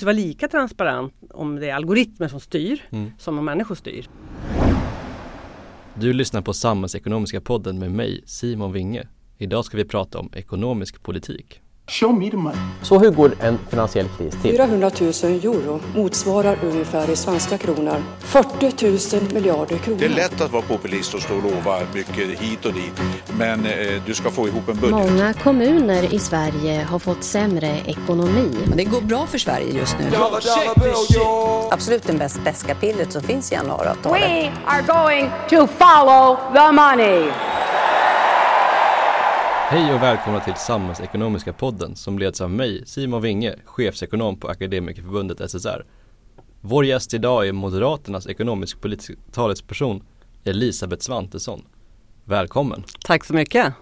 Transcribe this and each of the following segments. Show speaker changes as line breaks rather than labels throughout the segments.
Det var lika transparent om det är algoritmer som styr mm. som om människor styr.
Du lyssnar på Samhällsekonomiska podden med mig, Simon Winge. Idag ska vi prata om ekonomisk politik.
Show me the money. Så hur går en finansiell kris till?
400 000 euro motsvarar ungefär i svenska kronor 40 000 miljarder kronor.
Det är lätt att vara populist och stå och lova mycket hit och dit. Men eh, du ska få ihop en budget.
Många kommuner i Sverige har fått sämre ekonomi.
Det går bra för Sverige just nu.
Absolut det bäst beska pillret som finns i januariavtalet.
We are going to follow the money.
Hej och välkomna till Samhällsekonomiska podden som leds av mig, Simon Winge, chefsekonom på Akademikerförbundet SSR. Vår gäst idag är Moderaternas ekonomisk-politiska talesperson Elisabeth Svantesson. Välkommen!
Tack så mycket!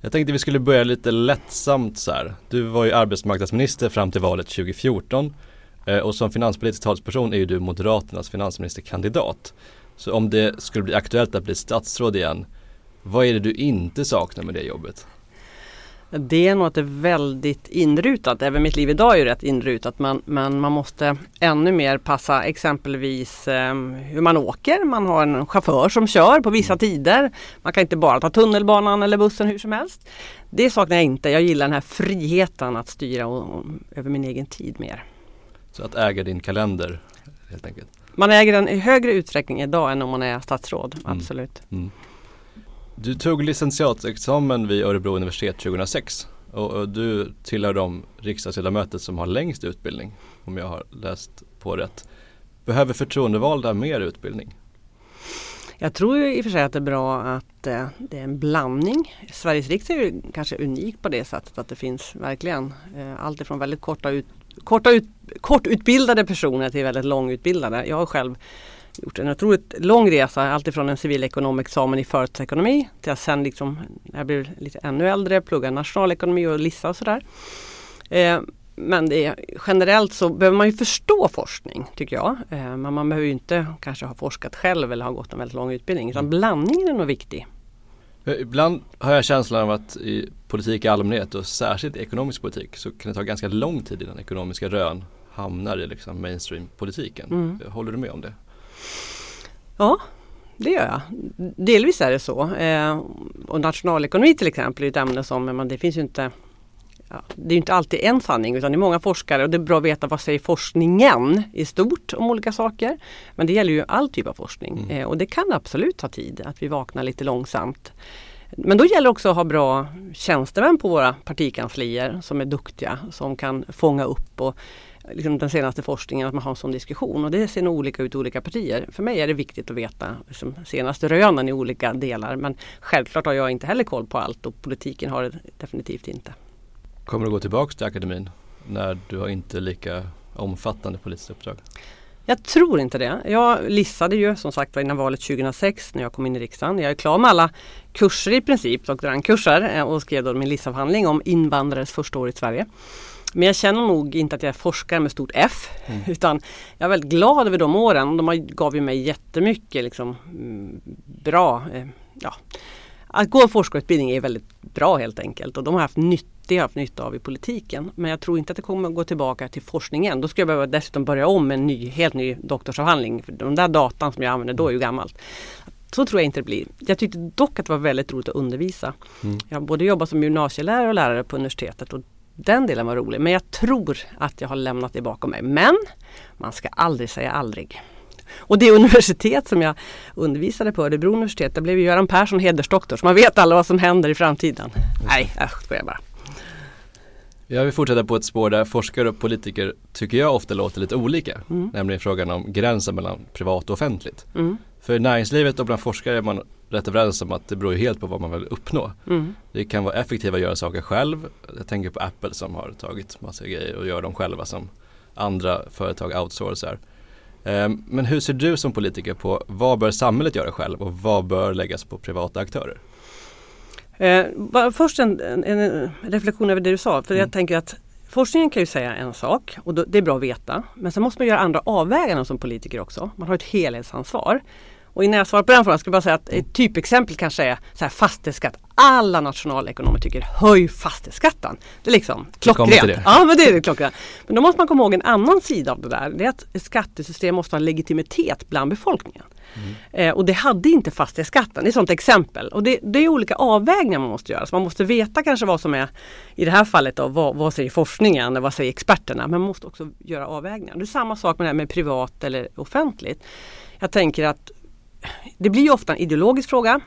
Jag tänkte vi skulle börja lite lättsamt så här. Du var ju arbetsmarknadsminister fram till valet 2014 eh, och som finanspolitisk talesperson är ju du Moderaternas finansministerkandidat. Så om det skulle bli aktuellt att bli statsråd igen, vad är det du inte saknar med det jobbet?
Det är nog att det är väldigt inrutat. Även mitt liv idag är ju rätt inrutat men, men man måste ännu mer passa exempelvis eh, hur man åker. Man har en chaufför som kör på vissa tider. Man kan inte bara ta tunnelbanan eller bussen hur som helst. Det saknar jag inte. Jag gillar den här friheten att styra och, och, över min egen tid mer.
Så att äga din kalender helt enkelt?
Man äger den i högre utsträckning idag än om man är statsråd, mm. absolut. Mm.
Du tog licentiatexamen vid Örebro universitet 2006 och, och du tillhör de riksdagsledamöter som har längst utbildning om jag har läst på rätt. Behöver förtroendevalda mer utbildning?
Jag tror i och för sig att det är bra att eh, det är en blandning. Sveriges riksdag är kanske unik på det sättet att det finns verkligen eh, allt ifrån väldigt korta, ut, korta ut, kortutbildade personer till väldigt långutbildade. Jag har själv gjort en otroligt lång resa, alltifrån en civilekonomexamen i företagsekonomi till att sen liksom, när jag blev lite ännu äldre, plugga nationalekonomi och LISA och sådär. Eh, men det, generellt så behöver man ju förstå forskning tycker jag. Eh, men man behöver ju inte kanske ha forskat själv eller ha gått en väldigt lång utbildning. Utan blandningen är nog viktig.
Eh, ibland har jag känslan av att i politik i allmänhet och särskilt i ekonomisk politik så kan det ta ganska lång tid innan ekonomiska rön hamnar i liksom mainstream-politiken. Mm. Håller du med om det?
Ja, det gör jag. Delvis är det så. Eh, och nationalekonomi till exempel är ett ämne som, men det finns ju inte ja, det är inte alltid en sanning utan det är många forskare och det är bra att veta vad säger forskningen i stort om olika saker. Men det gäller ju all typ av forskning mm. eh, och det kan absolut ta tid att vi vaknar lite långsamt. Men då gäller det också att ha bra tjänstemän på våra partikanslier som är duktiga, som kan fånga upp och liksom den senaste forskningen, att man har en sån diskussion. Och det ser nog olika ut i olika partier. För mig är det viktigt att veta liksom, senaste rönen i olika delar. Men självklart har jag inte heller koll på allt och politiken har det definitivt inte.
Kommer du gå tillbaka till akademin när du har inte lika omfattande politiskt uppdrag?
Jag tror inte det. Jag lissade ju som sagt innan valet 2006 när jag kom in i riksdagen. Jag är klar med alla kurser i princip, doktorandkurser eh, och skrev då min lissavhandling om invandrares första år i Sverige. Men jag känner nog inte att jag är forskare med stort F. Mm. Utan jag är väldigt glad över de åren. De gav ju mig jättemycket liksom, mm, bra. Eh, ja. Att gå en forskarutbildning är väldigt bra helt enkelt och de har haft nytta har haft nytta av i politiken. Men jag tror inte att det kommer att gå tillbaka till forskningen. Då skulle jag behöva dessutom börja om med en ny, helt ny doktorsavhandling. För de där datan som jag använder då är ju gammalt. Så tror jag inte det blir. Jag tyckte dock att det var väldigt roligt att undervisa. Mm. Jag har både jobbat som gymnasielärare och lärare på universitetet och den delen var rolig. Men jag tror att jag har lämnat det bakom mig. Men man ska aldrig säga aldrig. Och det universitet som jag undervisade på, Örebro universitet, där blev Göran Persson hedersdoktor. Så man vet alla vad som händer i framtiden. Nej, jag skojar bara.
Jag vill fortsätta på ett spår där forskare och politiker tycker jag ofta låter lite olika. Mm. Nämligen frågan om gränsen mellan privat och offentligt. Mm. För i näringslivet och bland forskare är man rätt överens om att det beror helt på vad man vill uppnå. Mm. Det kan vara effektivt att göra saker själv. Jag tänker på Apple som har tagit massa grejer och gör dem själva som andra företag outsourcar. Ehm, men hur ser du som politiker på vad bör samhället göra själv och vad bör läggas på privata aktörer?
Eh, först en, en, en, reflektion över det du sa. För mm. jag tänker att forskningen kan ju säga en sak och då, det är bra att veta. Men sen måste man göra andra avväganden som politiker också. Man har ett helhetsansvar. Och innan jag svarar på den frågan ska jag bara säga att ett typexempel kanske är så här fastighetsskatt. Alla nationalekonomer tycker höj fastighetsskatten. Det är liksom klockrent. Ja men det är det klockrent. Men då måste man komma ihåg en annan sida av det där. Det är att ett skattesystem måste ha legitimitet bland befolkningen. Mm. Eh, och det hade inte fastighetsskatten. Det är ett sådant exempel. Och det, det, är olika avvägningar man måste göra. Så man måste veta kanske vad som är i det här fallet då, vad, vad säger forskningen, vad säger experterna. Men man måste också göra avvägningar. Det är samma sak med det här med privat eller offentligt. Jag tänker att det blir ju ofta en ideologisk fråga.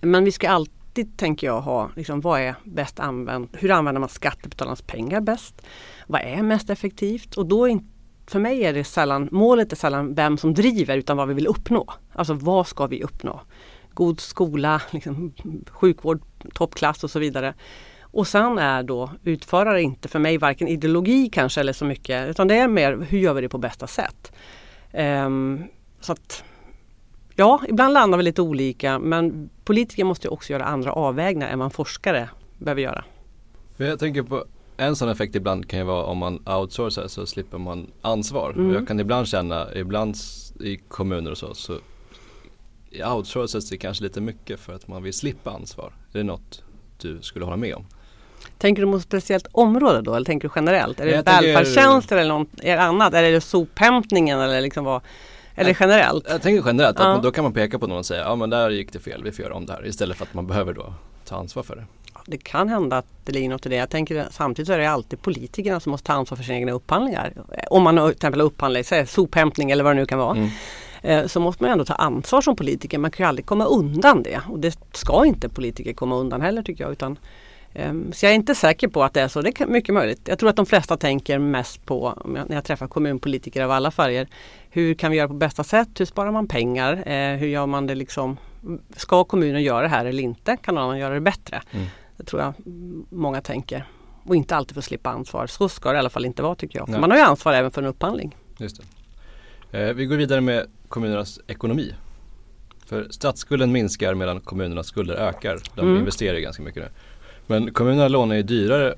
Men vi ska alltid, tänker jag, ha liksom, vad är bäst använt? Hur använder man skattebetalarnas pengar bäst? Vad är mest effektivt? Och då är för mig är det sällan, målet är sällan vem som driver utan vad vi vill uppnå. Alltså vad ska vi uppnå? God skola, liksom, sjukvård, toppklass och så vidare. Och sen är då utförare inte för mig varken ideologi kanske eller så mycket utan det är mer hur gör vi det på bästa sätt. Um, så att Ja, ibland landar vi lite olika men politiker måste också göra andra avvägningar än vad forskare behöver göra.
Jag tänker på en sån effekt ibland kan ju vara om man outsourcar så slipper man ansvar. Mm. Jag kan ibland känna, ibland i kommuner och så, så outsourcas det kanske lite mycket för att man vill slippa ansvar. Är det något du skulle hålla med om?
Tänker du på ett speciellt område då eller tänker du generellt? Är det välfärdstjänster eller något är annat? Är det sophämtningen eller liksom vad? Eller generellt?
Jag, jag tänker generellt, ja. att då kan man peka på någon och säga ja men där gick det fel, vi får göra om det här istället för att man behöver då ta ansvar för det.
Det kan hända att det ligger något i det. Jag tänker samtidigt så är det alltid politikerna som måste ta ansvar för sina egna upphandlingar. Om man till exempel upphandlar säg, sophämtning eller vad det nu kan vara. Mm eh, så måste man ändå ta ansvar som politiker. Man kan ju aldrig komma undan det och det ska inte politiker komma undan heller tycker jag. Utan, så jag är inte säker på att det är så. Det är mycket möjligt. Jag tror att de flesta tänker mest på, när jag träffar kommunpolitiker av alla färger, hur kan vi göra på bästa sätt? Hur sparar man pengar? Eh, hur gör man det liksom? Ska kommunen göra det här eller inte? Kan någon annan göra det bättre? Mm. Det tror jag många tänker. Och inte alltid få slippa ansvar. Så ska det i alla fall inte vara tycker jag. Man har ju ansvar även för en upphandling.
Just eh, vi går vidare med kommunernas ekonomi. För statsskulden minskar medan kommunernas skulder ökar. De mm. investerar ganska mycket nu. Men kommunerna lånar ju dyrare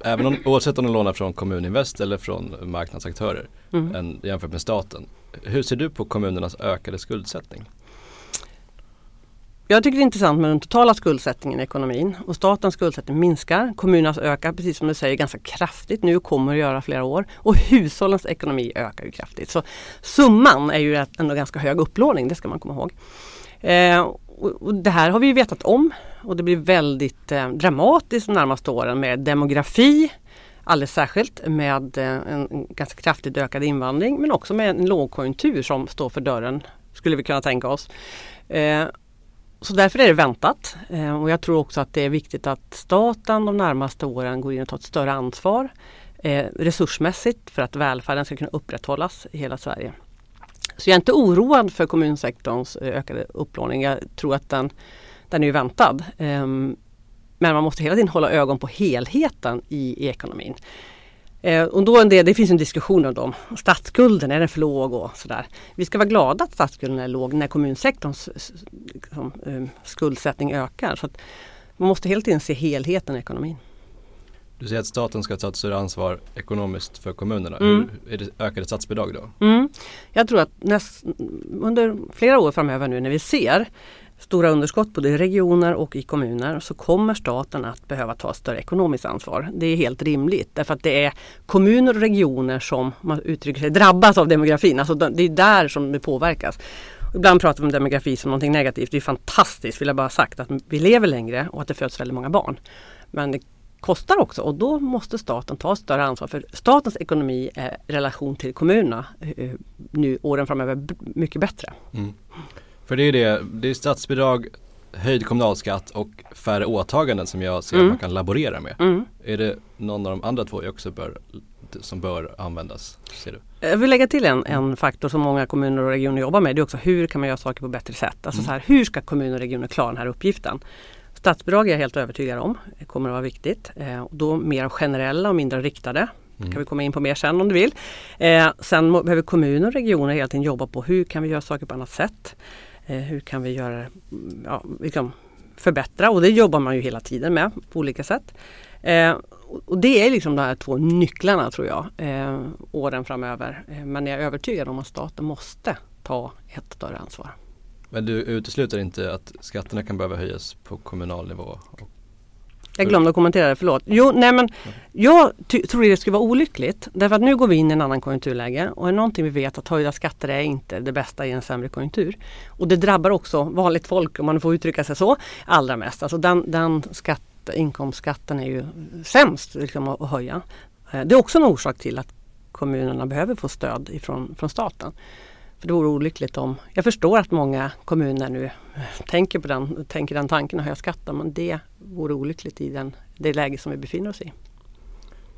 även om, oavsett om de lånar från Kommuninvest eller från marknadsaktörer mm. än, jämfört med staten. Hur ser du på kommunernas ökade skuldsättning?
Jag tycker det är intressant med den totala skuldsättningen i ekonomin. Och statens skuldsättning minskar, kommunernas ökar precis som du säger ganska kraftigt nu och kommer att göra flera år. Och hushållens ekonomi ökar ju kraftigt. Så summan är ju ändå ganska hög upplåning, det ska man komma ihåg. Eh, och det här har vi vetat om och det blir väldigt eh, dramatiskt de närmaste åren med demografi alldeles särskilt med eh, en ganska kraftigt ökad invandring men också med en lågkonjunktur som står för dörren skulle vi kunna tänka oss. Eh, så därför är det väntat eh, och jag tror också att det är viktigt att staten de närmaste åren går in och tar ett större ansvar eh, resursmässigt för att välfärden ska kunna upprätthållas i hela Sverige. Så jag är inte oroad för kommunsektorns eh, ökade upplåning. Jag tror att den, den är väntad. Um, men man måste hela tiden hålla ögon på helheten i, i ekonomin. Eh, och då en del, det finns en diskussion om dem. Statsskulden, är den för låg och sådär. Vi ska vara glada att statsskulden är låg när kommunsektorns liksom, ehm, skuldsättning ökar. Så man måste hela tiden se helheten i ekonomin.
Du säger att staten ska ta ett större ansvar ekonomiskt för kommunerna. Mm. Hur, är det ökade statsbidrag då?
Mm. Jag tror att näst, under flera år framöver nu när vi ser stora underskott både i regioner och i kommuner så kommer staten att behöva ta större ekonomiskt ansvar. Det är helt rimligt därför att det är kommuner och regioner som man uttrycker sig drabbas av demografin. Alltså det är där som det påverkas. Ibland pratar vi om demografi som någonting negativt. Det är fantastiskt vill jag bara ha sagt att vi lever längre och att det föds väldigt många barn. Men det kostar också och då måste staten ta större ansvar för statens ekonomi i relation till kommunerna eh, nu åren framöver mycket bättre. Mm.
För det är det, det är statsbidrag, höjd kommunalskatt och färre åtaganden som jag ser mm. att man kan laborera med. Mm. Är det någon av de andra två jag också bör, som bör användas? Ser du?
Jag vill lägga till en, en faktor som många kommuner och regioner jobbar med. Det är också hur kan man göra saker på bättre sätt? Alltså mm. så här, hur ska kommuner och regioner klara den här uppgiften? Statsbidrag är jag helt övertygad om det kommer att vara viktigt. Eh, då mer generella och mindre riktade. Det kan mm. vi komma in på mer sen om du vill. Eh, sen behöver kommuner och regioner hela tiden jobba på hur kan vi göra saker på annat sätt. Eh, hur kan vi göra, ja, liksom förbättra och det jobbar man ju hela tiden med på olika sätt. Eh, och det är liksom de här två nycklarna tror jag åren framöver. Men jag är övertygad om att staten måste ta ett större ansvar.
Men du utesluter inte att skatterna kan behöva höjas på kommunal nivå?
Jag glömde att kommentera det, förlåt. Jo, nej men jag tror det skulle vara olyckligt. Därför att nu går vi in i en annan konjunkturläge och är någonting vi vet att höjda skatter är inte det bästa i en sämre konjunktur. Och det drabbar också vanligt folk, om man får uttrycka sig så, allra mest. Alltså den, den skatt, inkomstskatten är ju sämst liksom, att höja. Eh, det är också en orsak till att kommunerna behöver få stöd ifrån, från staten. För det vore olyckligt om, jag förstår att många kommuner nu tänker på den, tänker den tanken att höja skatten men det vore olyckligt i den, det läge som vi befinner oss i.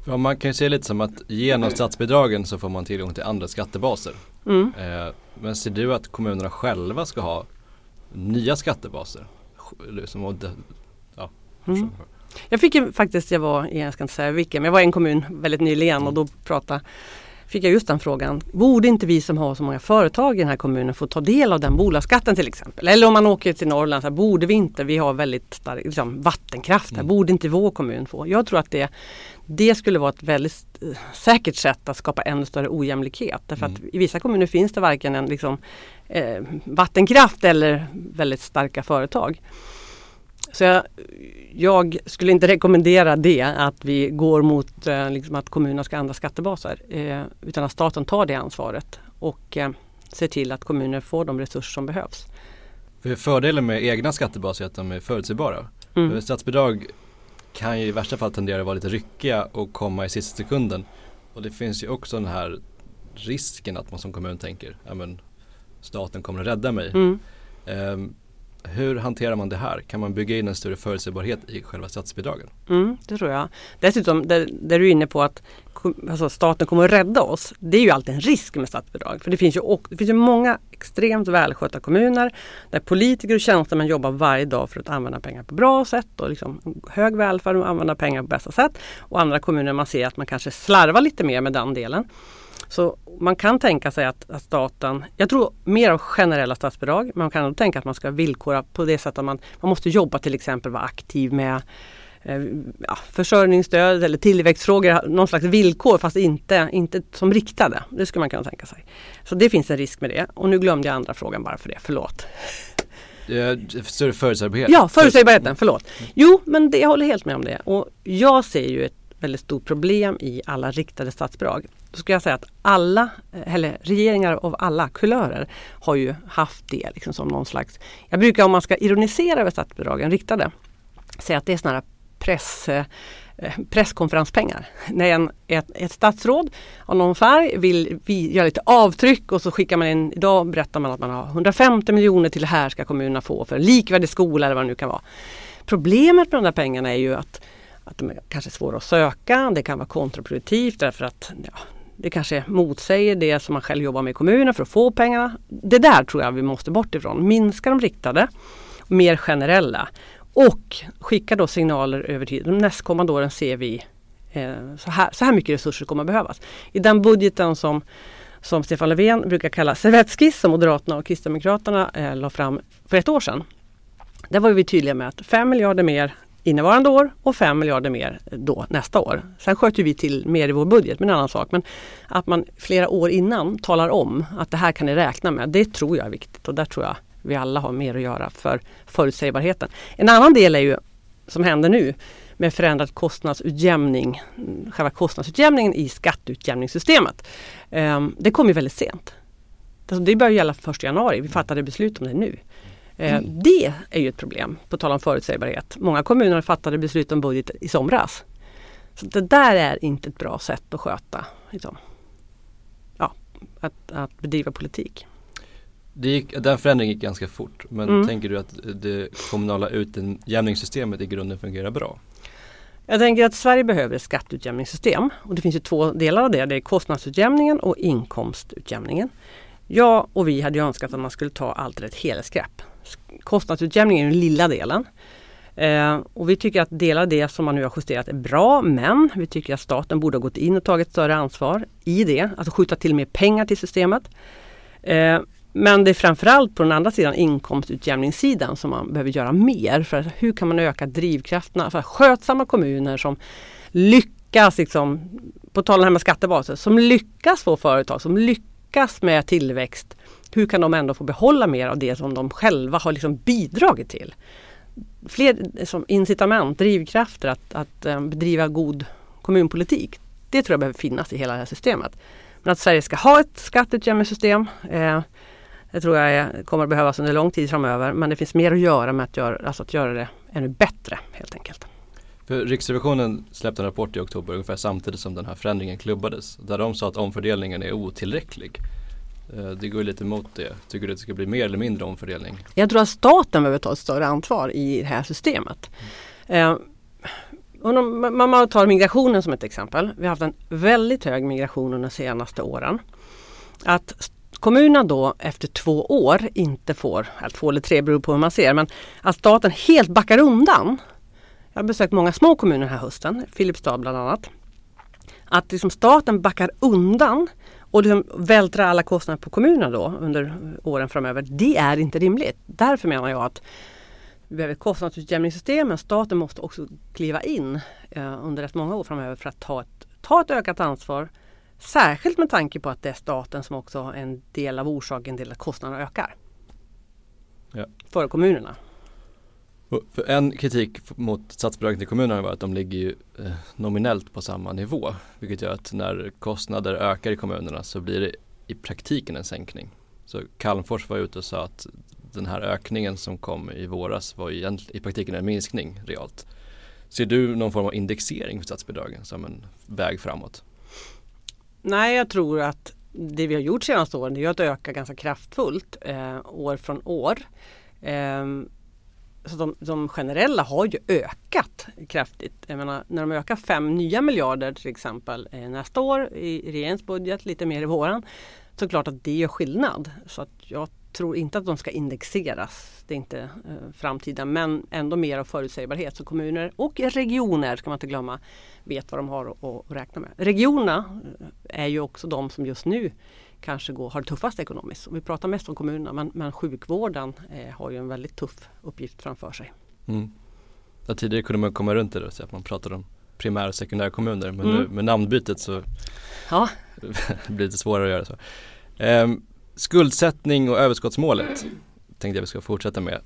Ja, man kan ju se lite som att genom statsbidragen så får man tillgång till andra skattebaser. Mm. Eh, men ser du att kommunerna själva ska ha nya skattebaser? Som,
ja, mm. Jag fick ju faktiskt, jag var, jag ska inte säga vilken, men jag var i en kommun väldigt nyligen och då pratade fick jag just den frågan. Borde inte vi som har så många företag i den här kommunen få ta del av den bolagsskatten till exempel? Eller om man åker till Norrland, så här, borde vi inte, vi har väldigt stark liksom, vattenkraft här, mm. borde inte vår kommun få? Jag tror att det, det skulle vara ett väldigt eh, säkert sätt att skapa ännu större ojämlikhet. Därför mm. att i vissa kommuner finns det varken en liksom, eh, vattenkraft eller väldigt starka företag. Så jag, jag, skulle inte rekommendera det, att vi går mot eh, liksom att kommunerna ska andra skattebaser. Eh, utan att staten tar det ansvaret och eh, ser till att kommuner får de resurser som behövs.
För fördelen med egna skattebaser är att de är förutsägbara. Mm. Statsbidrag kan ju i värsta fall tendera att vara lite ryckiga och komma i sista sekunden. Och det finns ju också den här risken att man som kommun tänker, ja men staten kommer att rädda mig. Mm. Um, hur hanterar man det här? Kan man bygga in en större förutsägbarhet i själva statsbidragen?
Mm, det tror jag. Dessutom, det, det du är inne på att alltså staten kommer att rädda oss. Det är ju alltid en risk med statsbidrag. För det finns ju, det finns ju många extremt välskötta kommuner där politiker och tjänstemän jobbar varje dag för att använda pengar på bra sätt och liksom hög välfärd och använda pengar på bästa sätt. Och andra kommuner man ser att man kanske slarvar lite mer med den delen. Så man kan tänka sig att, att, staten, jag tror mer av generella statsbidrag, men man kan nog tänka att man ska villkora på det sättet att man, man måste jobba till exempel, vara aktiv med eh, ja, försörjningsstöd eller tillväxtfrågor, någon slags villkor fast inte, inte som riktade. Det skulle man kunna tänka sig. Så det finns en risk med det. Och nu glömde jag andra frågan bara för det, förlåt.
Större förutsägbarhet?
Ja, förutsägbarheten, förlåt. Jo, men det, jag håller helt med om det. Och jag ser ju ett väldigt stort problem i alla riktade statsbidrag. Då ska jag säga att alla, eller regeringar av alla kulörer har ju haft det liksom som någon slags, jag brukar om man ska ironisera över statsbidragen riktade, säga att det är sådana här press eh, presskonferenspengar. När en, ett, ett statsråd av någon färg vill vi, göra lite avtryck och så skickar man in, idag berättar man att man har 150 miljoner till det här ska kommunerna få för en likvärdig skola eller vad det nu kan vara. Problemet med de där pengarna är ju att att de är kanske svåra att söka. Det kan vara kontraproduktivt därför att ja, det kanske motsäger det som man själv jobbar med i kommunen för att få pengarna. Det där tror jag vi måste bort ifrån. Minska de riktade, mer generella och skicka då signaler över tid. De nästkommande åren ser vi eh, så, här, så här mycket resurser kommer att behövas. I den budgeten som som Stefan Löfven brukar kalla servettskiss som Moderaterna och Kristdemokraterna eh, la fram för ett år sedan. Där var vi tydliga med att 5 miljarder mer innevarande år och 5 miljarder mer då nästa år. Sen sköter vi till mer i vår budget, men en annan sak. Men att man flera år innan talar om att det här kan ni räkna med, det tror jag är viktigt och där tror jag vi alla har mer att göra för förutsägbarheten. En annan del är ju som händer nu med förändrad kostnadsutjämning, själva kostnadsutjämningen i skatteutjämningssystemet. Ehm, det kom ju väldigt sent. Alltså, det börjar gälla 1 januari, vi fattade beslut om det nu. Eh, mm. Det är ju ett problem, på tal om förutsägbarhet. Många kommuner fattade beslut om budget i somras. Så det där är inte ett bra sätt att sköta, liksom. ja, att, att bedriva politik.
Gick, den förändringen gick ganska fort men mm. tänker du att det kommunala utjämningssystemet i grunden fungerar bra?
Jag tänker att Sverige behöver ett skatteutjämningssystem och det finns ju två delar av det. Det är kostnadsutjämningen och inkomstutjämningen. Jag och vi hade önskat att man skulle ta allt ett helhetsgrepp kostnadsutjämning är den lilla delen. Eh, och vi tycker att delar av det som man nu har justerat är bra men vi tycker att staten borde ha gått in och tagit större ansvar i det, alltså skjuta till mer pengar till systemet. Eh, men det är framförallt på den andra sidan inkomstutjämningssidan som man behöver göra mer. För hur kan man öka drivkrafterna för skötsamma kommuner som lyckas, liksom, på tal om det här med skattebaser, som lyckas få företag, som lyckas med tillväxt hur kan de ändå få behålla mer av det som de själva har liksom bidragit till? Fler som incitament, drivkrafter att, att ehm, bedriva god kommunpolitik. Det tror jag behöver finnas i hela det här systemet. Men att Sverige ska ha ett skatteutjämningssystem eh, det tror jag är, kommer att behövas under lång tid framöver. Men det finns mer att göra med att göra, alltså att göra det ännu bättre helt enkelt.
För Riksrevisionen släppte en rapport i oktober ungefär samtidigt som den här förändringen klubbades. Där de sa att omfördelningen är otillräcklig. Eh, det går lite emot det. Tycker du att det ska bli mer eller mindre omfördelning?
Jag tror att staten behöver ta ett större ansvar i det här systemet. Eh, mm. om man tar migrationen som ett exempel. Vi har haft en väldigt hög migration under de senaste åren. Att kommunerna då efter två år inte får, eller två eller tre beror på hur man ser, men att staten helt backar undan. Jag har besökt många små kommuner den här hösten, Filipstad bland annat. Att liksom staten backar undan och liksom vältrar alla kostnader på kommunerna då under åren framöver. Det är inte rimligt. Därför menar jag att vi behöver ett kostnadsutjämningssystem men staten måste också kliva in eh, under rätt många år framöver för att ta ett, ta ett ökat ansvar Särskilt med tanke på att det är staten som också är en del av orsaken till att kostnaderna ökar. Ja. För kommunerna.
För en kritik mot statsbidragen till kommunerna var att de ligger ju eh, nominellt på samma nivå. Vilket gör att när kostnader ökar i kommunerna så blir det i praktiken en sänkning. Så Calmfors var ute och sa att den här ökningen som kom i våras var i, i praktiken en minskning realt. Ser du någon form av indexering för statsbidragen som en väg framåt?
Nej, jag tror att det vi har gjort senaste åren är att öka ganska kraftfullt eh, år från år. Eh, så de, de, generella har ju ökat kraftigt. Jag menar, när de ökar fem nya miljarder till exempel eh, nästa år i regeringens budget, lite mer i våran, så klart att det gör skillnad. Så att jag tror inte att de ska indexeras. Det är inte eh, framtiden men ändå mer av förutsägbarhet. Så kommuner och regioner ska man inte glömma vet vad de har att, att räkna med. Regionerna eh, är ju också de som just nu kanske går, har det tuffast ekonomiskt. Och vi pratar mest om kommunerna men, men sjukvården eh, har ju en väldigt tuff uppgift framför sig.
Mm. Ja, tidigare kunde man komma runt det då, så att man pratade om primär och sekundärkommuner men mm. nu med namnbytet så ja. blir det lite svårare att göra så. Um, Skuldsättning och överskottsmålet tänkte jag vi ska fortsätta med.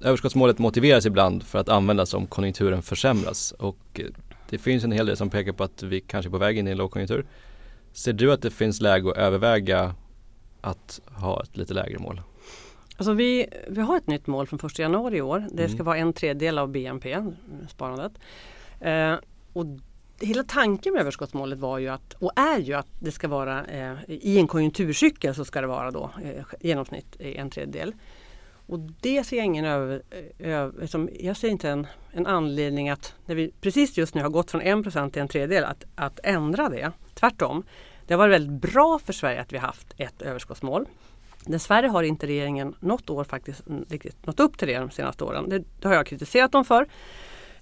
Överskottsmålet motiveras ibland för att användas om konjunkturen försämras och eh, det finns en hel del som pekar på att vi kanske är på väg in i en lågkonjunktur. Ser du att det finns läge att överväga att ha ett lite lägre mål?
Alltså vi, vi har ett nytt mål från 1 januari i år. Det ska mm. vara en tredjedel av BNP, sparandet. Eh, och hela tanken med överskottsmålet var ju att, och är ju att det ska vara eh, i en konjunkturcykel så ska det vara då eh, genomsnitt en tredjedel. Och det ser jag ingen över, över som, jag ser inte en, en anledning att när vi precis just nu har gått från 1% till en tredjedel att, att ändra det. Tvärtom. Det har varit väldigt bra för Sverige att vi haft ett överskottsmål. Dessvärre har inte regeringen något år faktiskt riktigt nått upp till det de senaste åren. Det, det har jag kritiserat dem för.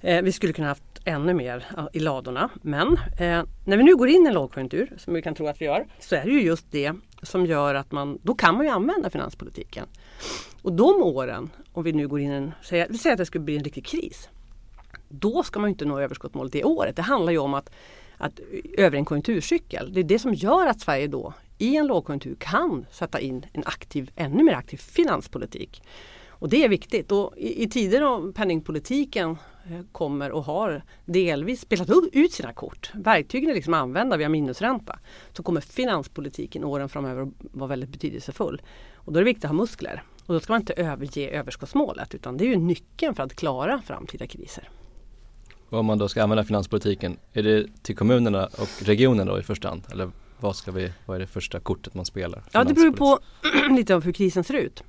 Eh, vi skulle kunna haft ännu mer i ladorna. Men eh, när vi nu går in i en lågkonjunktur, som vi kan tro att vi gör, så är det ju just det som gör att man, då kan man ju använda finanspolitiken. Och de åren, om vi nu går in i en, vi säger att det skulle bli en riktig kris. Då ska man inte nå överskottsmålet det året. Det handlar ju om att, att över en konjunkturcykel. Det är det som gör att Sverige då i en lågkonjunktur kan sätta in en aktiv, ännu mer aktiv finanspolitik. Och det är viktigt. Och i, i tider av penningpolitiken kommer och har delvis spelat ut sina kort. Verktygen är liksom använda via minusränta. Så kommer finanspolitiken åren framöver vara väldigt betydelsefull. Och då är det viktigt att ha muskler. Och då ska man inte överge överskottsmålet utan det är ju nyckeln för att klara framtida kriser.
Och om man då ska använda finanspolitiken, är det till kommunerna och regionerna då i första hand? Eller vad, ska vi, vad är det första kortet man spelar?
Ja det beror på lite av hur krisen ser ut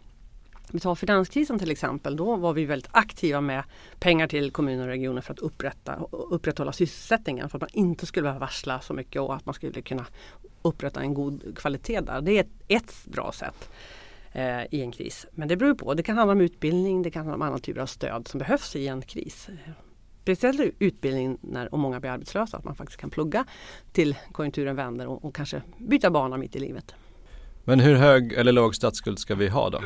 vi tar finanskrisen till exempel, då var vi väldigt aktiva med pengar till kommuner och regioner för att upprätta, upprätthålla sysselsättningen. För att man inte skulle behöva varsla så mycket och att man skulle kunna upprätta en god kvalitet där. Det är ett, ett bra sätt eh, i en kris. Men det beror på. Det kan handla om utbildning, det kan handla om andra typer av stöd som behövs i en kris. Speciellt utbildning när och många blir arbetslösa, att man faktiskt kan plugga till konjunkturen vänder och, och kanske byta bana mitt i livet.
Men hur hög eller låg statsskuld ska vi ha då?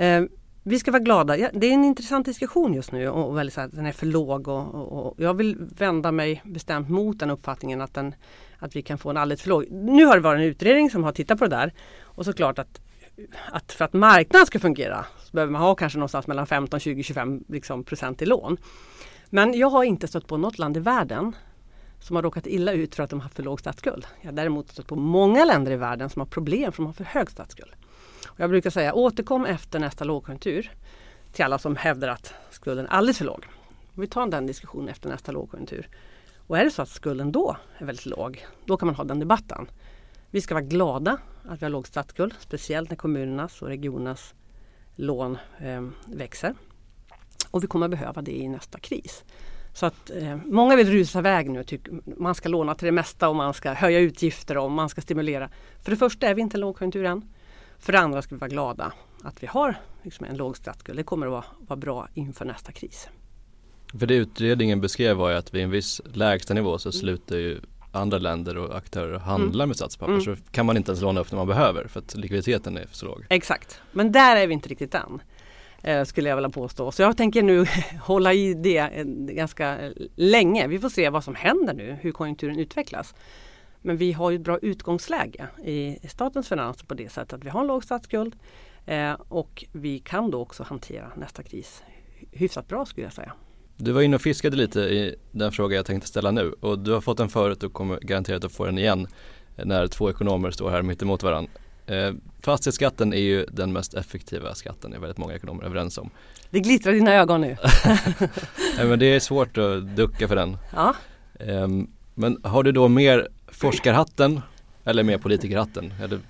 Eh, vi ska vara glada. Ja, det är en intressant diskussion just nu och väldigt så här, den är för låg. Och, och, och, jag vill vända mig bestämt mot den uppfattningen att, den, att vi kan få en alldeles för låg. Nu har det varit en utredning som har tittat på det där Och såklart att, att för att marknaden ska fungera så behöver man ha kanske någonstans mellan 15, 20, 25 liksom, procent i lån. Men jag har inte stött på något land i världen som har råkat illa ut för att de har för låg statsskuld. Jag har däremot stött på många länder i världen som har problem för att de har för hög statsskuld. Och jag brukar säga återkom efter nästa lågkonjunktur till alla som hävdar att skulden är alldeles för låg. Vi tar den diskussionen efter nästa lågkonjunktur. Och är det så att skulden då är väldigt låg, då kan man ha den debatten. Vi ska vara glada att vi har låg statsskuld, speciellt när kommunernas och regionernas lån eh, växer. Och vi kommer behöva det i nästa kris. Så att eh, många vill rusa iväg nu. Tyck, man ska låna till det mesta och man ska höja utgifter och man ska stimulera. För det första är vi inte en lågkonjunktur än. För det andra ska vi vara glada att vi har liksom en låg statsskuld. Det kommer att vara, vara bra inför nästa kris.
För det utredningen beskrev var ju att vid en viss lägstanivå så slutar ju andra länder och aktörer handla mm. med statspapper mm. så kan man inte ens låna upp när man behöver för att likviditeten är så låg.
Exakt, men där är vi inte riktigt än. Eh, skulle jag vilja påstå. Så jag tänker nu hålla i det eh, ganska länge. Vi får se vad som händer nu, hur konjunkturen utvecklas. Men vi har ju ett bra utgångsläge i statens finanser på det sättet att vi har en låg statsskuld eh, och vi kan då också hantera nästa kris hyfsat bra skulle jag säga.
Du var inne och fiskade lite i den fråga jag tänkte ställa nu och du har fått den förut och kommer garanterat att få den igen när två ekonomer står här mitt emot varandra. Eh, fastighetsskatten är ju den mest effektiva skatten, är väldigt många ekonomer överens om.
Det glittrar i dina ögon nu.
Nej, men det är svårt att ducka för den.
Ja.
Eh, men har du då mer forskarhatten eller mer politikerhatten? Eller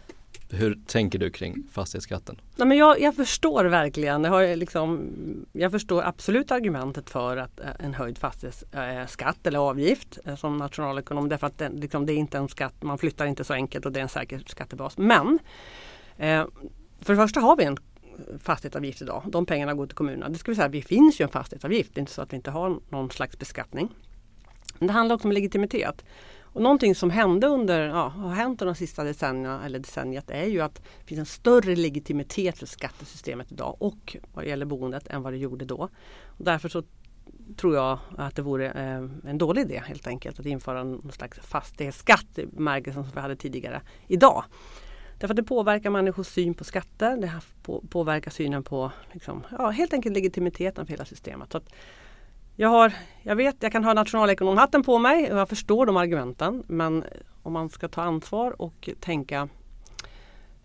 hur tänker du kring fastighetsskatten?
Nej, men jag, jag förstår verkligen, jag, har liksom, jag förstår absolut argumentet för att eh, en höjd fastighetsskatt eh, eller avgift eh, som nationalekonom därför att det, liksom, det är inte en skatt, man flyttar inte så enkelt och det är en säker skattebas. Men eh, för det första har vi en fastighetsavgift idag. De pengarna går till kommunerna. Det ska vi säga, det finns ju en fastighetsavgift. Det är inte så att vi inte har någon slags beskattning. Men det handlar också om legitimitet. Och någonting som hände under, ja, har hänt under de sista decennierna eller decenniet är ju att det finns en större legitimitet för skattesystemet idag och vad gäller boendet än vad det gjorde då. Och därför så tror jag att det vore eh, en dålig idé helt enkelt att införa någon slags fastighetsskatt i bemärkelsen som vi hade tidigare idag. Därför att det påverkar människors syn på skatter, det påverkar synen på liksom, ja, helt enkelt legitimiteten för hela systemet. Så att jag, har, jag vet, jag kan ha nationalekonomhatten på mig och jag förstår de argumenten. Men om man ska ta ansvar och tänka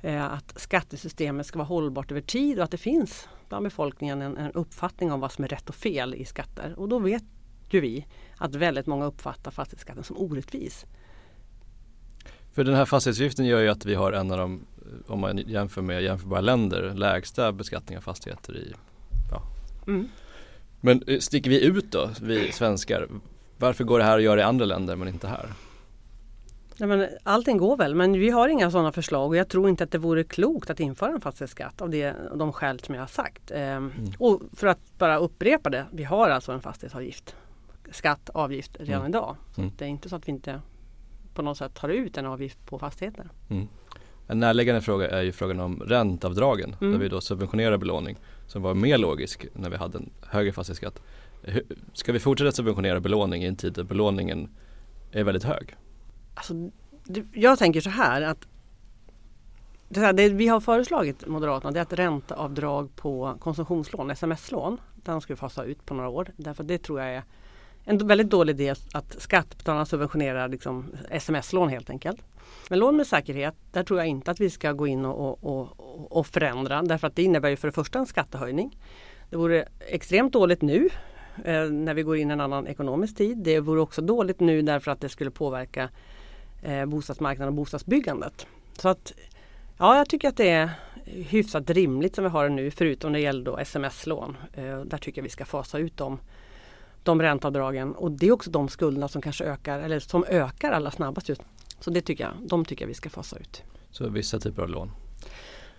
eh, att skattesystemet ska vara hållbart över tid och att det finns bland befolkningen en, en, uppfattning om vad som är rätt och fel i skatter. Och då vet ju vi att väldigt många uppfattar fastighetsskatten som orättvis.
För den här fastighetsavgiften gör ju att vi har en av de, om man jämför med jämförbara länder, lägsta beskattning av fastigheter i ja, mm. Men eh, sticker vi ut då, vi svenskar? Varför går det här att göra i andra länder men inte här?
Ja, men allting går väl men vi har inga sådana förslag och jag tror inte att det vore klokt att införa en fastighetsskatt av det, de skäl som jag har sagt. Ehm, mm. Och för att bara upprepa det, vi har alltså en fastighetsavgift. Skatt, avgift redan mm. idag. Så mm. Det är inte så att vi inte på något sätt tar ut en avgift på fastigheter.
Mm. En närliggande fråga är ju frågan om ränteavdragen mm. där vi då subventionerar belåning som var mer logisk när vi hade en högre fastighetsskatt. Ska vi fortsätta subventionera belåning i en tid där belåningen är väldigt hög?
Alltså, jag tänker så här att det, här, det vi har föreslagit Moderaterna det är att ränteavdrag på konsumtionslån, sms-lån. Den ska vi fasa ut på några år. Därför det tror jag är en väldigt dålig idé att skattebetalarna subventionerar liksom sms-lån helt enkelt. Men lån med säkerhet, där tror jag inte att vi ska gå in och, och, och förändra därför att det innebär ju för det första en skattehöjning. Det vore extremt dåligt nu eh, när vi går in i en annan ekonomisk tid. Det vore också dåligt nu därför att det skulle påverka eh, bostadsmarknaden och bostadsbyggandet. Så att ja, jag tycker att det är hyfsat rimligt som vi har det nu förutom när det gäller sms-lån. Eh, där tycker jag vi ska fasa ut dem de ränteavdragen och det är också de skulderna som kanske ökar eller som ökar allra snabbast just så det tycker jag, de tycker jag vi ska fasa ut.
Så vissa typer av lån?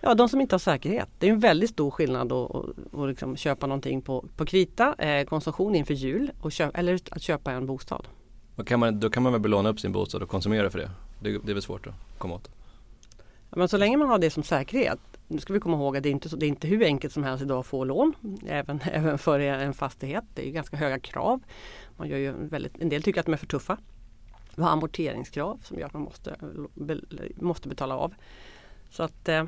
Ja, de som inte har säkerhet. Det är en väldigt stor skillnad att, att, att liksom köpa någonting på, på krita, eh, konsumtion inför jul och köp, eller att köpa en bostad.
Kan man, då kan man väl belåna upp sin bostad och konsumera för det? Det, det är väl svårt att komma åt?
Ja, men så länge man har det som säkerhet. Nu ska vi komma ihåg att det är inte, det är inte hur enkelt som helst idag att få lån. Även, även för en fastighet. Det är ganska höga krav. Man gör ju väldigt, en del tycker att de är för tuffa. Vi har amorteringskrav som gör att man måste, måste betala av. Så att eh,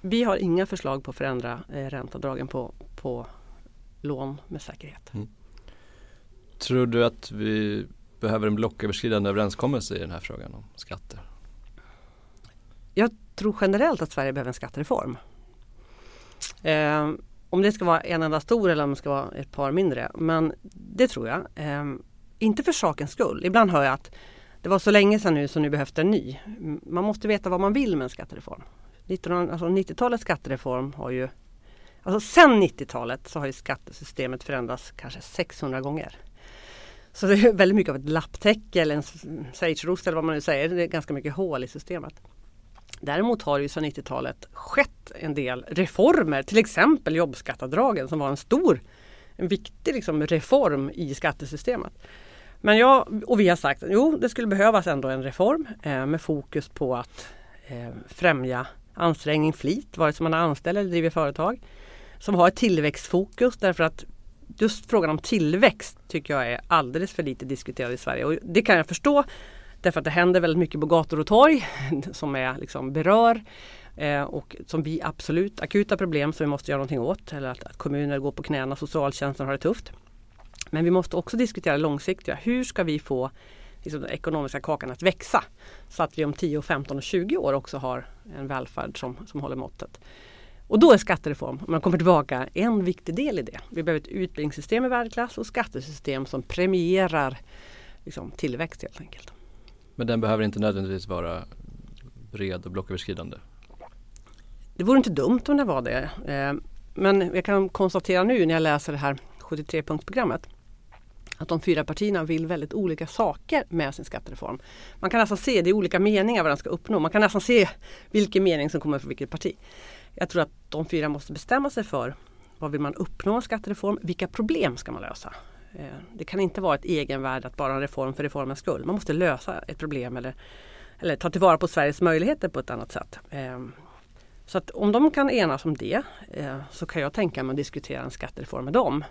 vi har inga förslag på att förändra eh, ränteavdragen på, på lån med säkerhet. Mm.
Tror du att vi behöver en blocköverskridande överenskommelse i den här frågan om skatter?
Jag tror generellt att Sverige behöver en skattereform. Eh, om det ska vara en enda stor eller om det ska vara ett par mindre. Men det tror jag. Eh, inte för sakens skull. Ibland hör jag att det var så länge sedan nu så nu behövs det en ny. Man måste veta vad man vill med en skattereform. 19, alltså 90-talets skattereform har ju Alltså sen 90-talet så har ju skattesystemet förändrats kanske 600 gånger. Så det är väldigt mycket av ett lapptäcke eller en schweizerost eller vad man nu säger. Det är ganska mycket hål i systemet. Däremot har det ju sedan 90-talet skett en del reformer, till exempel jobbskattadragen som var en stor, en viktig liksom reform i skattesystemet. Men jag och vi har sagt att jo, det skulle behövas ändå en reform eh, med fokus på att eh, främja ansträngning, flit, vare sig man är anställd eller driver företag. Som har ett tillväxtfokus därför att just frågan om tillväxt tycker jag är alldeles för lite diskuterad i Sverige. Och det kan jag förstå därför att det händer väldigt mycket på gator och torg som är, liksom, berör eh, och som vi absolut akuta problem som vi måste göra någonting åt. Eller att, att kommuner går på knäna, socialtjänsten har det tufft. Men vi måste också diskutera långsiktiga. Hur ska vi få liksom, den ekonomiska kakan att växa? Så att vi om 10, 15 och 20 år också har en välfärd som, som håller måttet. Och då är skattereform, om man kommer tillbaka, en viktig del i det. Vi behöver ett utbildningssystem i världsklass och skattesystem som premierar liksom, tillväxt helt enkelt.
Men den behöver inte nödvändigtvis vara bred och blocköverskridande?
Det vore inte dumt om det var det. Eh, men jag kan konstatera nu när jag läser det här 73-punktsprogrammet att de fyra partierna vill väldigt olika saker med sin skattereform. Man kan nästan se, det är olika meningar vad den ska uppnå. Man kan nästan se vilken mening som kommer från vilket parti. Jag tror att de fyra måste bestämma sig för vad vill man uppnå med skattereform? Vilka problem ska man lösa? Eh, det kan inte vara ett egenvärde att bara ha en reform för reformens skull. Man måste lösa ett problem eller, eller ta tillvara på Sveriges möjligheter på ett annat sätt. Eh, så att om de kan enas om det eh, så kan jag tänka mig att diskutera en skattereform med dem.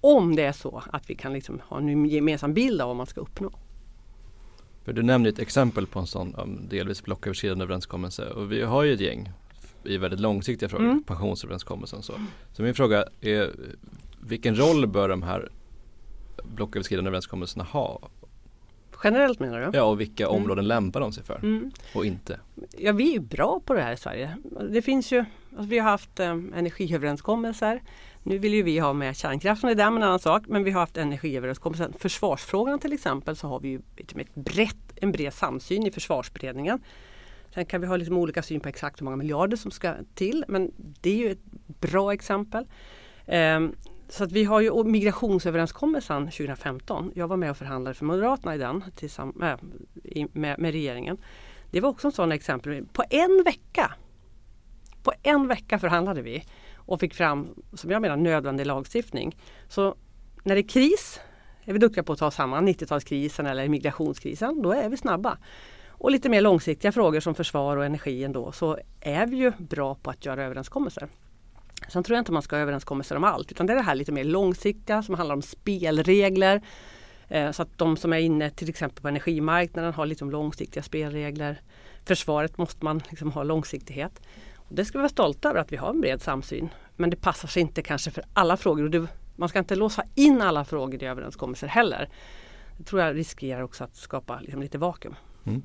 Om det är så att vi kan liksom ha en gemensam bild av vad man ska uppnå.
För du nämnde ett exempel på en sån delvis blocköverskridande överenskommelse och vi har ju ett gäng i väldigt långsiktiga frågor, mm. pensionsöverenskommelsen så. Så min fråga är vilken roll bör de här blocköverskridande överenskommelserna ha?
Generellt menar du?
Ja, och vilka mm. områden lämpar de sig för mm. och inte?
Ja, vi är bra på det här i Sverige. Det finns ju, alltså vi har haft eh, energiöverenskommelser. Nu vill ju vi ha med kärnkraften i den, en annan sak. Men vi har haft energiöverenskommelser. Försvarsfrågan till exempel så har vi ju ett brett, en bred samsyn i försvarsberedningen. Sen kan vi ha liksom olika syn på exakt hur många miljarder som ska till. Men det är ju ett bra exempel. Um, så att vi har ju migrationsöverenskommelsen 2015. Jag var med och förhandlade för Moderaterna i den tillsammans med, äh, med, med regeringen. Det var också en sån exempel. På en vecka på en vecka förhandlade vi och fick fram, som jag menar, nödvändig lagstiftning. Så när det är kris är vi duktiga på att ta samman 90-talskrisen eller migrationskrisen. Då är vi snabba. Och lite mer långsiktiga frågor som försvar och energi ändå så är vi ju bra på att göra överenskommelser. Sen tror jag inte man ska ha överenskommelser om allt utan det är det här lite mer långsiktiga som handlar om spelregler. Eh, så att de som är inne till exempel på energimarknaden har lite långsiktiga spelregler. Försvaret måste man liksom ha långsiktighet. Och det ska vi vara stolta över att vi har en bred samsyn. Men det passar sig inte kanske för alla frågor. Och det, man ska inte låsa in alla frågor i överenskommelser heller. Det tror jag riskerar också att skapa liksom lite vakuum. Mm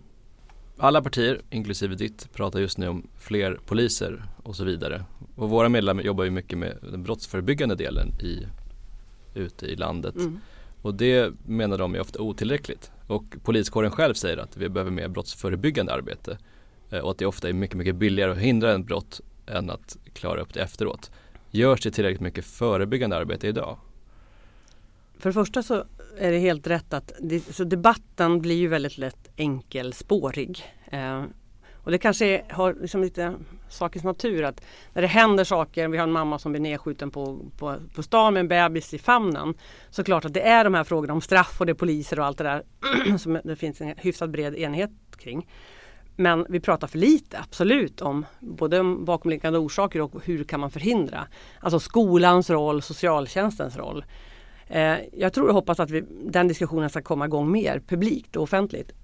alla partier, inklusive ditt, pratar just nu om fler poliser och så vidare. Och våra medlemmar jobbar ju mycket med den brottsförebyggande delen i, ute i landet. Mm. Och det menar de är ofta otillräckligt. Och poliskåren själv säger att vi behöver mer brottsförebyggande arbete. Eh, och att det ofta är mycket, mycket billigare att hindra en brott än att klara upp det efteråt. Görs det tillräckligt mycket förebyggande arbete idag?
För det första så är det helt rätt att det, så debatten blir ju väldigt lätt enkelspårig. Eh, och det kanske är, har liksom lite sakens natur att när det händer saker, vi har en mamma som blir nedskjuten på, på, på stan med en bebis i famnen. Så klart att det är de här frågorna om straff och det är poliser och allt det där som det finns en hyfsat bred enighet kring. Men vi pratar för lite, absolut, om både bakomliggande orsaker och hur kan man förhindra. Alltså skolans roll, socialtjänstens roll. Eh, jag tror och hoppas att vi, den diskussionen ska komma igång mer publikt och offentligt.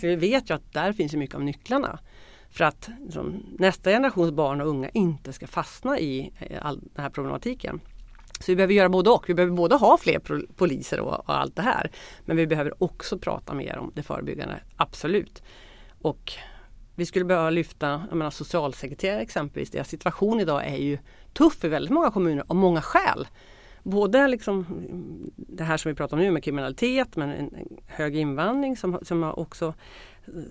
För vi vet ju att där finns mycket av nycklarna för att liksom, nästa generations barn och unga inte ska fastna i eh, all den här problematiken. Så vi behöver göra både och. Vi behöver både ha fler poliser och, och, allt det här. Men vi behöver också prata mer om det förebyggande, absolut. Och vi skulle behöva lyfta jag menar, socialsekreterare exempelvis. Deras situation idag är ju tuff i väldigt många kommuner av många skäl. Både liksom det här som vi pratar om nu med kriminalitet men en, en hög invandring som, som har också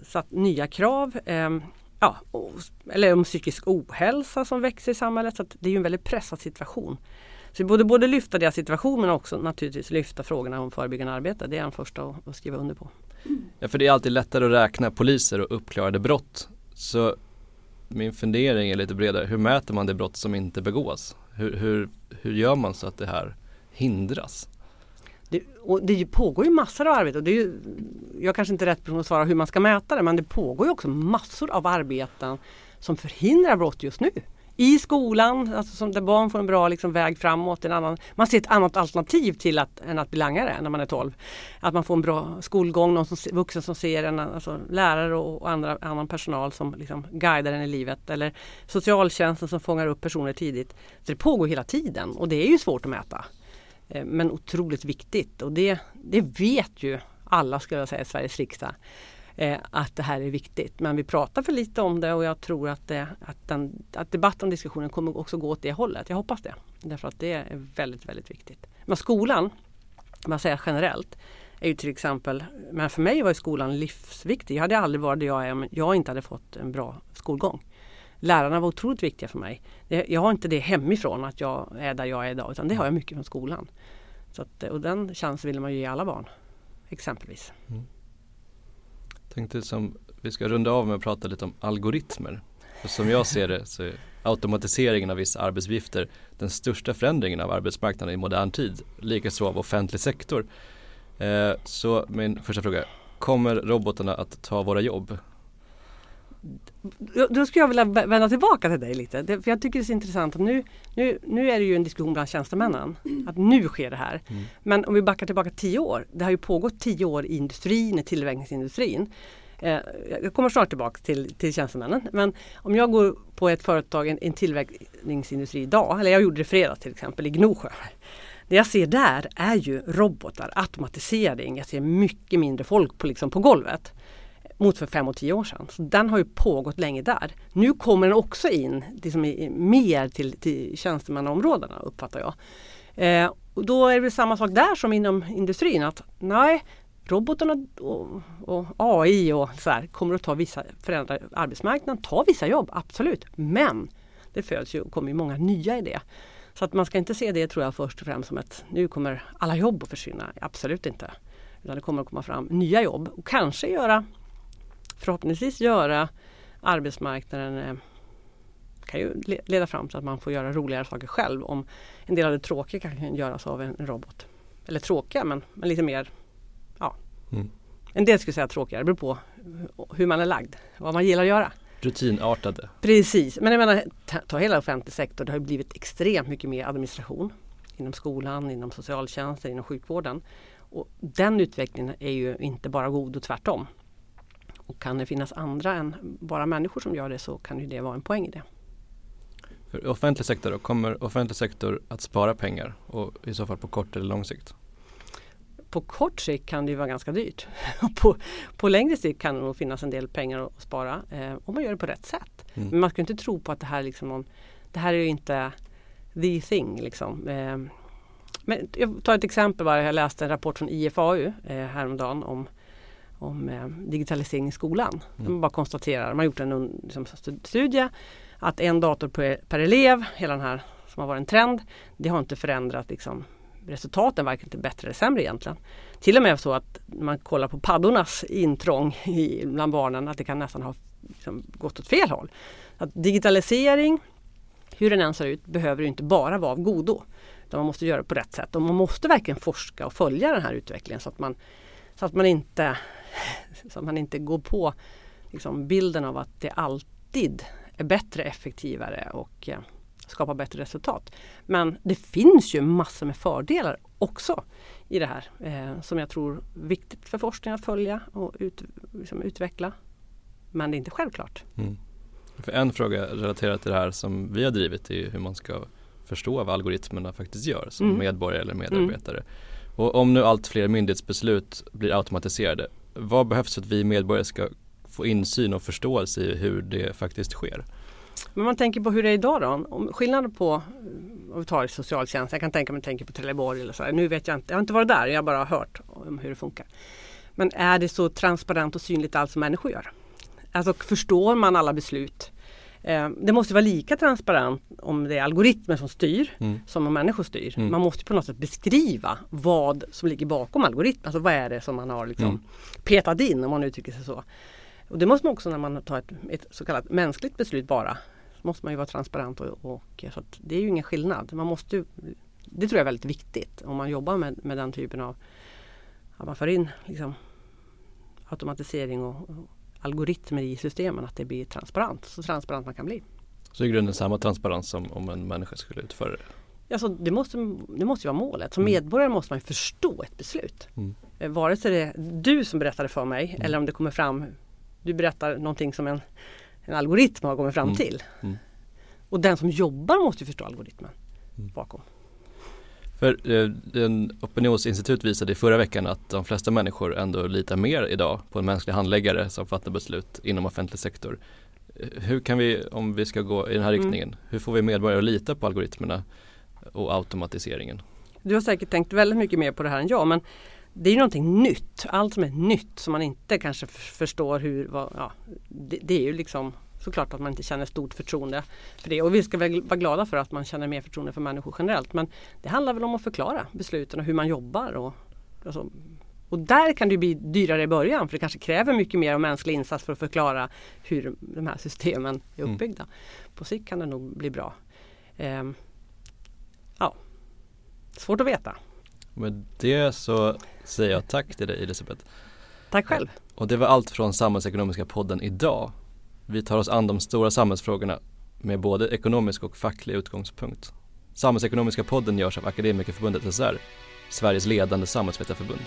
satt nya krav. Ehm, Ja, eller om psykisk ohälsa som växer i samhället. Så det är ju en väldigt pressad situation. Så vi borde både lyfta deras situation men också naturligtvis lyfta frågorna om förebyggande arbete. Det är jag den första att, att skriva under på.
Ja för det är alltid lättare att räkna poliser och uppklarade brott. Så min fundering är lite bredare. Hur mäter man det brott som inte begås? Hur, hur, hur gör man så att det här hindras?
Det, och det pågår ju massor av arbete. Och det är ju, jag kanske inte är rätt person att svara hur man ska mäta det men det pågår ju också massor av arbeten som förhindrar brott just nu i skolan, alltså som där barn får en bra liksom, väg framåt. En annan, man ser ett annat alternativ till att, än att bli langare när man är 12. Att man får en bra skolgång, någon som, vuxen som ser en, alltså lärare och, och andra, annan personal som liksom guidar en i livet. Eller socialtjänsten som fångar upp personer tidigt. Så det pågår hela tiden och det är ju svårt att mäta. Eh, men otroligt viktigt och det, det vet ju alla skulle jag säga i Sveriges riksdag eh, att det här är viktigt. Men vi pratar för lite om det och jag tror att, det, att, den, att debatten och diskussionen kommer också gå åt det hållet. Jag hoppas det. Därför att det är väldigt, väldigt viktigt. Men skolan, om jag säger generellt, är ju till exempel, men för mig var skolan livsviktig. Jag hade aldrig varit där jag är om jag inte hade fått en bra skolgång. Lärarna var otroligt viktiga för mig. Jag har inte det hemifrån att jag är där jag är idag utan det har jag mycket från skolan. Så att, och den chansen vill man ju ge alla barn. Exempelvis. Mm
tänkte som vi ska runda av med att prata lite om algoritmer. För som jag ser det så är automatiseringen av vissa arbetsuppgifter den största förändringen av arbetsmarknaden i modern tid. Likaså av offentlig sektor. Eh, så min första fråga, kommer robotarna att ta våra jobb?
Då skulle jag vilja vända tillbaka till dig lite. För jag tycker det är så intressant att nu, nu, nu är det ju en diskussion bland tjänstemännen. Att nu sker det här. Mm. Men om vi backar tillbaka tio år. Det har ju pågått tio år i industrin, i tillverkningsindustrin. Eh, jag kommer snart tillbaka till, till tjänstemännen. Men om jag går på ett företag, en, en tillverkningsindustri idag. Eller jag gjorde det fredag till exempel i Gnosjö. Det jag ser där är ju robotar, automatisering. Jag ser mycket mindre folk på, liksom på golvet mot för fem och tio år sedan. Så den har ju pågått länge där. Nu kommer den också in liksom mer till, till tjänstemannaområdena uppfattar jag. Eh, och då är det samma sak där som inom industrin att nej, robotarna och, och AI och så här, kommer att ta vissa, förändra arbetsmarknaden, ta vissa jobb, absolut. Men det föds ju och kommer ju många nya i det. Så att man ska inte se det tror jag först och främst som att nu kommer alla jobb att försvinna. Absolut inte. Utan det kommer att komma fram nya jobb och kanske göra förhoppningsvis göra arbetsmarknaden eh, kan ju leda fram till att man får göra roligare saker själv om en del av det tråkiga kan göras av en, robot. Eller tråkiga men, men lite mer, ja. Mm. En del skulle säga tråkigare, det beror på hur man är lagd, vad man gillar att göra.
Rutinartade.
Precis, men jag menar ta hela offentlig sektor, det har blivit extremt mycket mer administration inom skolan, inom socialtjänsten, inom sjukvården. Och den utvecklingen är ju inte bara god och tvärtom. Och kan det finnas andra än bara människor som gör det så kan ju det vara en poäng i det.
För offentlig sektor då, kommer offentlig sektor att spara pengar och i så fall på kort eller lång sikt?
På kort sikt kan det ju vara ganska dyrt. på, på längre sikt kan det nog finnas en del pengar att spara eh, om man gör det på rätt sätt. Mm. Men man ska inte tro på att det här är liksom någon, det här är ju inte the thing liksom. Eh, men jag tar ett exempel bara. Jag läste en rapport från IFAU eh, häromdagen om om eh, digitalisering i skolan. Mm. Man bara konstaterar, man har gjort en liksom, studie att en dator per, per, elev, hela den här som har varit en trend, det har inte förändrat liksom, resultaten, varken till bättre eller sämre egentligen. Till och med så att man kollar på paddornas intrång i, bland barnen, att det kan nästan ha liksom, gått åt fel håll. Att digitalisering, hur den än ser ut, behöver inte bara vara av godo. Utan man måste göra det på rätt sätt och man måste verkligen forska och följa den här utvecklingen så att man, så att man inte så att man inte går på liksom, bilden av att det alltid är bättre, effektivare och eh, skapar bättre resultat. Men det finns ju massor med fördelar också i det här eh, som jag tror är viktigt för forskningen att följa och ut, liksom, utveckla. Men det är inte självklart. Mm.
För en fråga relaterat till det här som vi har drivit är hur man ska förstå vad algoritmerna faktiskt gör som
Mm.
medborgare eller medarbetare. Och om nu allt fler myndighetsbeslut blir automatiserade, vad behövs för att vi medborgare ska få insyn och förståelse i hur det faktiskt sker?
Men man tänker på hur det är idag då. Om skillnaden på, om vi tar socialtjänst, jag kan tänka mig tänker på Trelleborg eller så här. Nu vet jag inte, jag har inte varit där, jag har bara hört om hur det funkar. Men är det så transparent och synligt allt som människor gör? Alltså förstår man alla beslut? Eh, det måste vara lika transparent om det är algoritmer som styr
Mm.
som om människor styr.
Mm.
Man måste på något sätt beskriva vad som ligger bakom algoritmen. Alltså vad är det som man har liksom
Mm.
petat in om man uttrycker sig så. Och det måste man också när man tar ett, ett så kallat mänskligt beslut bara. Så måste man ju vara transparent och, och så det är ju ingen skillnad. Man måste det tror jag är väldigt viktigt om man jobbar med, med den typen av att man för in liksom, automatisering och, och algoritmer i systemen att det blir transparent. Så transparent man kan bli.
Så i grunden samma transparens som om en människa skulle utföra det.
Alltså, det, måste, det måste ju vara målet. Som
Mm.
medborgare måste man ju förstå ett beslut.
Mm.
Eh, Vare sig det är du som berättar det för mig eller om det kommer fram Du berättar någonting som en, en algoritm har kommit fram
Mm.
till.
Mm.
Och den som jobbar måste ju förstå algoritmen
Mm.
bakom.
För eh, en opinionsinstitut visade i förra veckan att de flesta människor ändå litar mer idag på en mänsklig handläggare som fattar beslut inom offentlig sektor. Eh, Hur kan vi, om vi ska gå i den här
Mm.
riktningen, hur får vi medborgare att lita på algoritmerna och automatiseringen?
Du har säkert tänkt väldigt mycket mer på det här än jag men det är ju någonting nytt. Allt som är nytt som man inte kanske förstår hur, vad, ja, det, det är ju liksom såklart att man inte känner stort förtroende för det. Och vi ska väl vara glada för att man känner mer förtroende för människor generellt. Men det handlar väl om att förklara besluten och hur man jobbar. Och, alltså, och där kan det bli dyrare i början för det kanske kräver mycket mer av mänsklig insats för att förklara hur de här systemen är
Mm.
uppbyggda. På sikt kan det nog bli bra. Ehm, ja, svårt att veta.
Med det så säger jag tack till dig Elisabeth.
Tack själv.
Och det var allt från Samhällsekonomiska podden idag. Vi tar oss an de stora samhällsfrågorna med både ekonomisk och facklig utgångspunkt. Samhällsekonomiska podden görs av Akademikerförbundet SR, Sveriges ledande samhällsvetarförbund.